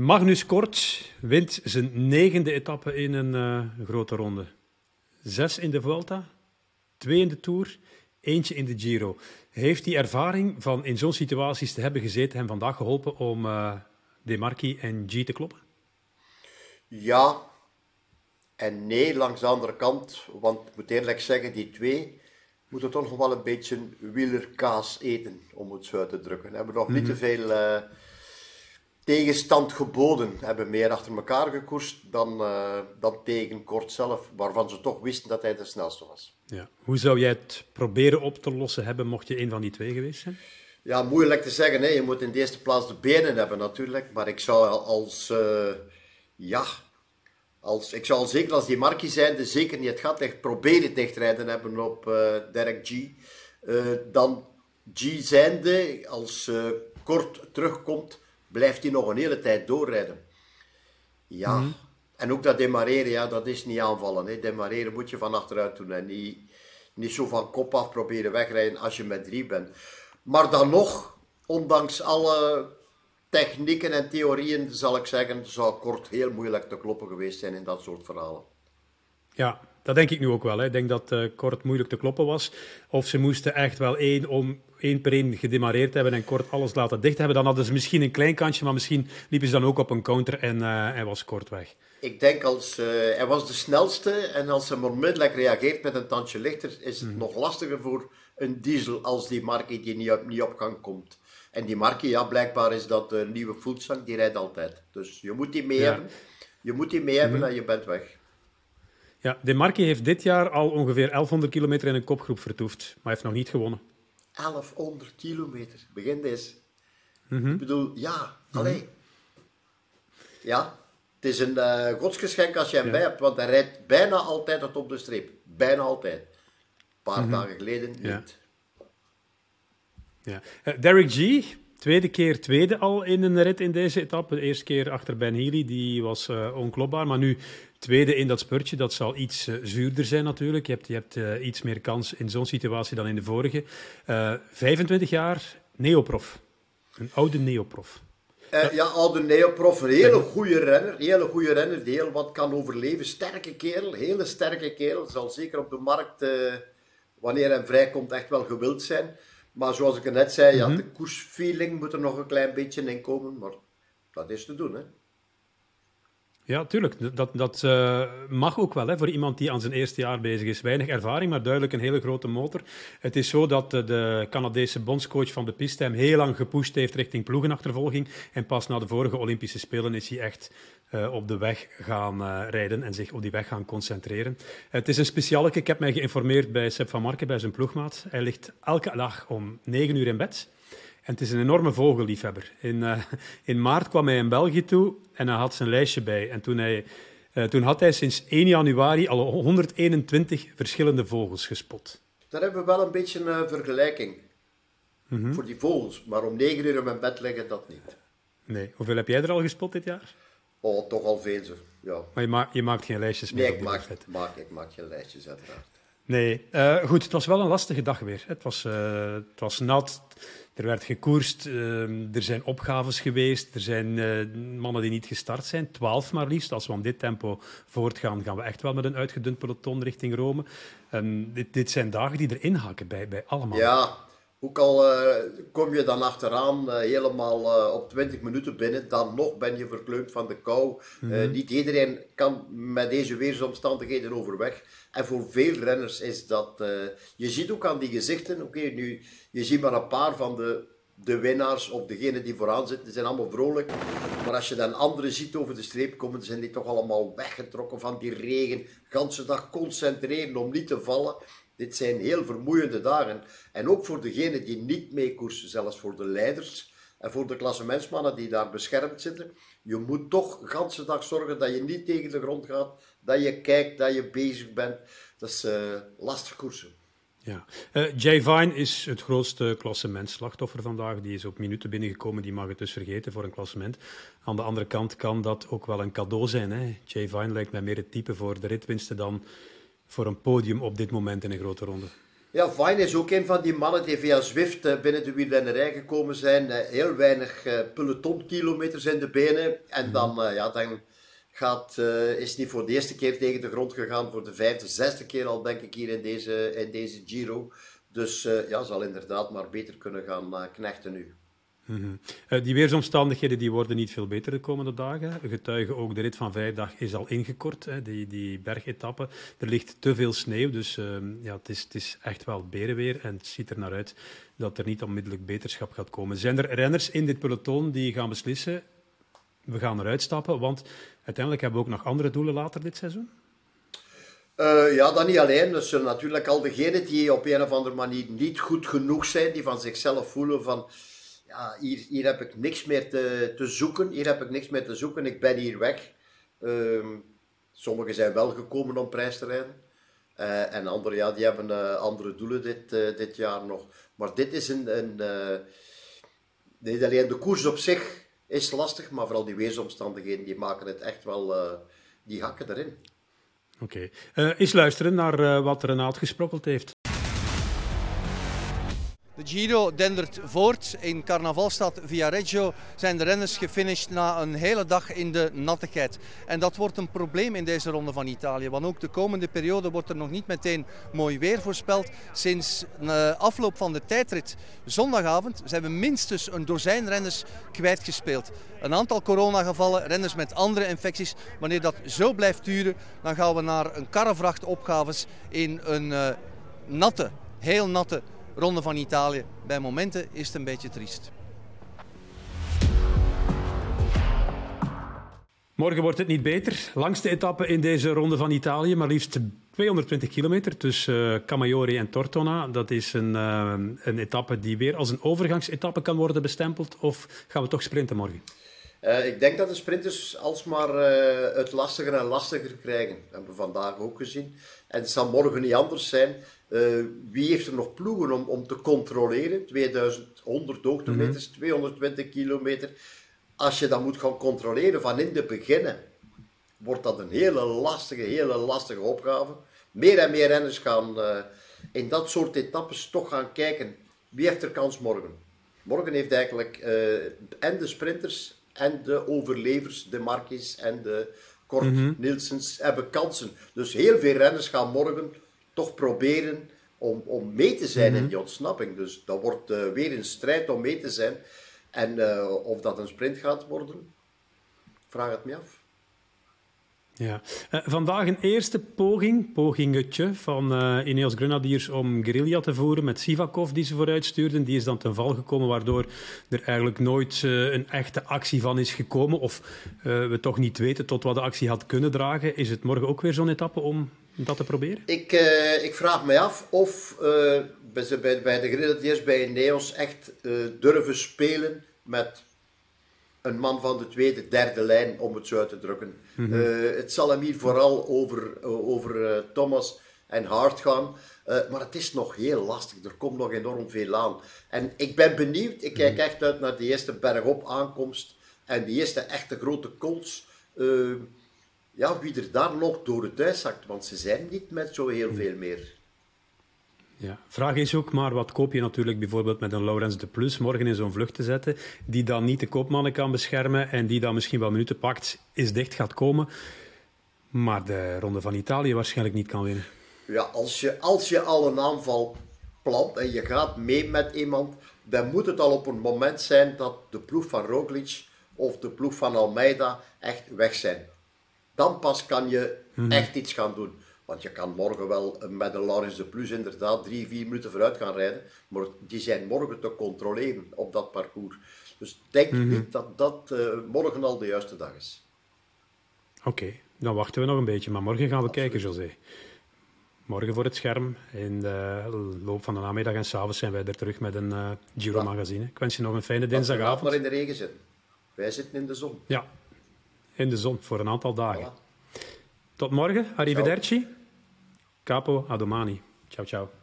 Magnus Kort wint zijn negende etappe in een uh, grote ronde. Zes in de Vuelta, twee in de Tour, eentje in de Giro. Heeft die ervaring van in zo'n situaties te hebben gezeten hem vandaag geholpen om uh, De Marchi en G te kloppen? Ja en nee langs de andere kant. Want ik moet eerlijk zeggen, die twee moeten toch nog wel een beetje wielerkaas eten, om het zo uit te drukken. We hebben nog niet te mhm. veel uh, tegenstand geboden. Hebben meer achter elkaar gekoerst dan, uh, dan tegen Kort zelf, waarvan ze toch wisten dat hij de snelste was. Ja. Hoe zou jij het proberen op te lossen hebben, mocht je een van die twee geweest zijn? Ja, moeilijk te zeggen. Hè. Je moet in de eerste plaats de benen hebben natuurlijk. Maar ik zou als... Uh, ja, als, ik zou zeker als die Markie zijnde zeker niet het gat dicht proberen dichtrijden hebben op uh, Derek G. Dan G zijnde, als kort terugkomt, blijft hij nog een hele tijd doorrijden. Ja, mm -hmm. en ook dat demareren, ja, dat is niet aanvallen. Hè. Demareren moet je van achteruit doen en niet, niet zo van kop af proberen wegrijden als je met drie bent. Maar dan nog, ondanks alle technieken en theorieën, zal ik zeggen, zou kort heel moeilijk te kloppen geweest zijn in dat soort verhalen. Ja, dat denk ik nu ook wel. Hè. Ik denk dat uh, kort moeilijk te kloppen was. Of ze moesten echt wel één, om, één per één gedemareerd hebben en kort alles laten dicht hebben. Dan hadden ze misschien een klein kantje, maar misschien liepen ze dan ook op een counter en uh, was kort weg. Ik denk als uh, hij was de snelste en als hij onmiddellijk reageert met een tandje lichter, is het mm. nog lastiger voor een diesel als die Markie die niet op, niet op gang komt. En die Markie, ja, blijkbaar is dat een nieuwe voetzang, die rijdt altijd. Dus je moet die mee ja. hebben. Je moet die mee hebben mm -hmm. en je bent weg. Ja, De heeft dit jaar al ongeveer 1100 kilometer in een kopgroep vertoefd, maar heeft nog niet gewonnen. 1100 kilometer, begin deze. Mm -hmm. Ik bedoel, ja, alleen. Mm -hmm. Ja, het is een uh, godsgeschenk als je hem ja. bij hebt, want hij rijdt bijna altijd tot op de streep. Bijna altijd. Een paar Mhm. dagen geleden niet. Ja. Ja. Uh, Derek G, tweede keer tweede al in een rit in deze etappe. De eerste keer achter Ben Healy, die was uh, onklopbaar. Maar nu tweede in dat spurtje, dat zal iets uh, zuurder zijn natuurlijk. Je hebt, je hebt uh, iets meer kans in zo'n situatie dan in de vorige. 25 jaar, neoprof. Een oude neoprof. Uh, ja, oude neoprof, een hele goede renner, hele goede renner die heel wat kan overleven. Sterke kerel, hele sterke kerel. Zal zeker op de markt, uh, wanneer hij vrijkomt, echt wel gewild zijn. Maar zoals ik net zei, mm -hmm. ja, de koersfeeling moet er nog een klein beetje in komen. Maar dat is te doen, hè. Ja, tuurlijk. Dat, dat uh, mag ook wel hè, voor iemand die aan zijn eerste jaar bezig is. Weinig ervaring, maar duidelijk een hele grote motor. Het is zo dat uh, de Canadese bondscoach van de piste hem heel lang gepusht heeft richting ploegenachtervolging. En pas na de vorige Olympische Spelen is hij echt uh, op de weg gaan rijden en zich op die weg gaan concentreren. het is een specialeke. Ik heb mij geïnformeerd bij Seb van Marken, bij zijn ploegmaat. Hij ligt elke dag om negen uur in bed. En het is een enorme vogelliefhebber. In, uh, in maart kwam hij in België toe en hij had zijn lijstje bij. En toen, hij, uh, toen had hij sinds 1 januari al 121 verschillende vogels gespot. Daar hebben we wel een beetje een vergelijking mm -hmm. voor die vogels. Maar om 9 uur in mijn bed liggen, dat niet. Nee. Hoeveel heb jij er al gespot dit jaar? Oh, toch al veel. Ja. Maar je, ma je maakt geen lijstjes meer? Nee, ik maak, maak, ik maak geen lijstjes, uiteraard. Nee, uh, goed, het was wel een lastige dag weer. Het was, uh, het was nat, er werd gekoerst, uh, er zijn opgaves geweest, er zijn mannen die niet gestart zijn, twaalf maar liefst. Als we aan dit tempo voortgaan, gaan we echt wel met een uitgedund peloton richting Rome. Dit, dit zijn dagen die erin haken bij, bij allemaal. Ja, ook al kom je dan achteraan helemaal op 20 minuten binnen, dan nog ben je verkleumd van de kou. Mm -hmm. niet iedereen kan met deze weersomstandigheden overweg. En voor veel renners is dat. Je ziet ook aan die gezichten, oké, okay, nu, je ziet maar een paar van de, de winnaars of degenen die vooraan zitten, die zijn allemaal vrolijk. Maar als je dan anderen ziet over de streep komen, zijn die toch allemaal weggetrokken van die regen. Ganse dag concentreren om niet te vallen. Dit zijn heel vermoeiende dagen. En ook voor degenen die niet meekoersen, zelfs voor de leiders en voor de klassementsmannen die daar beschermd zitten. Je moet toch de ganse dag zorgen dat je niet tegen de grond gaat, dat je kijkt, dat je bezig bent. Dat is uh, lastig koersen. Ja. Uh, Jay Vine is het grootste klassementslachtoffer vandaag. Die is op minuten binnengekomen, die mag het dus vergeten voor een klassement. Aan de andere kant kan dat ook wel een cadeau zijn. Hè? Jay Vine lijkt mij meer het type voor de ritwinsten dan voor een podium op dit moment in een grote ronde. Ja, Vine is ook een van die mannen die via Zwift binnen de wielrennerij gekomen zijn. Heel weinig pelotonkilometers in de benen. En dan, ja, dan gaat, is niet voor de eerste keer tegen de grond gegaan. Voor de vijfde, zesde keer al, denk ik, hier in deze, in deze Giro. Dus ja, zal inderdaad maar beter kunnen gaan knechten nu. Mhm. Eh, die weersomstandigheden die worden niet veel beter de komende dagen. Getuigen ook de rit van vrijdag is al ingekort, hè, die, die bergetappe. Er ligt te veel sneeuw, dus ehm, ja, het, is, het is echt wel berenweer. En het ziet er naar uit dat er niet onmiddellijk beterschap gaat komen. Zijn er renners in dit peloton die gaan beslissen, we gaan eruit stappen, want uiteindelijk hebben we ook nog andere doelen later dit seizoen? Uh, ja, dat niet alleen. Dus natuurlijk al degenen die op een of andere manier niet goed genoeg zijn, die van zichzelf voelen van ja, hier, heb ik niks meer te, te zoeken. Hier heb ik niks meer te zoeken. Ik ben hier weg. Um, sommigen zijn wel gekomen om prijs te rijden. Uh, en anderen, ja, die hebben uh, andere doelen dit, uh, dit jaar nog. Maar dit is een... een niet alleen de koers op zich is lastig, maar vooral die weersomstandigheden, die maken het echt wel... die hakken erin. Oké. Okay. eens luisteren naar wat Renaat gesprokkeld heeft. De Giro dendert voort. In carnavalstad Viareggio zijn de renners gefinished na een hele dag in de nattigheid. En dat wordt een probleem in deze ronde van Italië. Want ook de komende periode wordt er nog niet meteen mooi weer voorspeld. Sinds de afloop van de tijdrit zondagavond zijn we minstens een dozijn renners kwijtgespeeld. Een aantal coronagevallen, renners met andere infecties. Wanneer dat zo blijft duren, dan gaan we naar een karrevracht opgaves in een uh, natte, heel natte Ronde van Italië. Bij momenten is het een beetje triest. Morgen wordt het niet beter. Langste etappe in deze Ronde van Italië, maar liefst 220 kilometer tussen uh, Camaiore en Tortona. Dat is een, uh, een etappe die weer als een overgangsetappe kan worden bestempeld. Of gaan we toch sprinten morgen? Uh, ik denk dat de sprinters alsmaar het lastiger en lastiger krijgen. Dat hebben we vandaag ook gezien. En het zal morgen niet anders zijn. Uh, wie heeft er nog ploegen om, om te controleren? 2100 hoogtemeters, mm 220 kilometer. Als je dat moet gaan controleren van in de beginnen, wordt dat een hele lastige, hele lastige opgave. Meer en meer renners gaan uh, in dat soort etappes toch gaan kijken. Wie heeft er kans morgen? Morgen heeft eigenlijk uh, en de sprinters en de overlevers, de Marquis en de Kort mm -hmm. Nielsens, hebben kansen. Dus heel veel renners gaan morgen toch proberen om, om mee te zijn in mhm. die ontsnapping. Dus dat wordt uh, weer een strijd om mee te zijn. En uh, of dat een sprint gaat worden, vraag het me af. Ja. Uh, vandaag een eerste poging, pogingetje van uh, Ineos Grenadiers om guerrilla te voeren met Sivakov die ze vooruit stuurden. Die is dan ten val gekomen, waardoor er eigenlijk nooit uh, een echte actie van is gekomen. Of we toch niet weten tot wat de actie had kunnen dragen. Is het morgen ook weer zo'n etappe om dat te proberen? Ik, uh, ik vraag me af of uh, bij, bij de Grenadiers, bij Neos, echt uh, durven spelen met een man van de tweede, derde lijn, om het zo uit te drukken. Mm -hmm. het zal hem hier vooral over, over Thomas en Hart gaan. maar het is nog heel lastig. Er komt nog enorm veel aan. En ik ben benieuwd. Ik kijk mhm. echt uit naar die eerste bergop aankomst. En die eerste echte grote kols ja, wie er daar nog door het huis zakt, want ze zijn niet met zo heel veel meer. Ja, vraag is ook maar, wat koop je natuurlijk bijvoorbeeld met een Laurens de Plus morgen in zo'n vlucht te zetten, die dan niet de koopmannen kan beschermen en die dan misschien wel minuten pakt, is dicht gaat komen, maar de Ronde van Italië waarschijnlijk niet kan winnen. Ja, als je, als je al een aanval plant en je gaat mee met iemand, dan moet het al op een moment zijn dat de ploeg van Roglic of de ploeg van Almeida echt weg zijn dan pas kan je mhm. echt iets gaan doen. Want je kan morgen wel met een Laurens de Plus inderdaad drie, vier minuten vooruit gaan rijden. Maar die zijn morgen te controleren op dat parcours. Dus denk mm niet dat dat uh, morgen al de juiste dag is. Oké, dan wachten we nog een beetje. Maar morgen gaan we kijken, José. Morgen voor het scherm. In de loop van de namiddag en s'avonds zijn wij er terug met een uh, Giro magazine. Ik wens je nog een fijne dinsdagavond. maar in de regen zitten. Wij zitten in de zon. Ja, in de zon voor een aantal dagen. Tot morgen, arrivederci. Capo a domani. Ciao, ciao.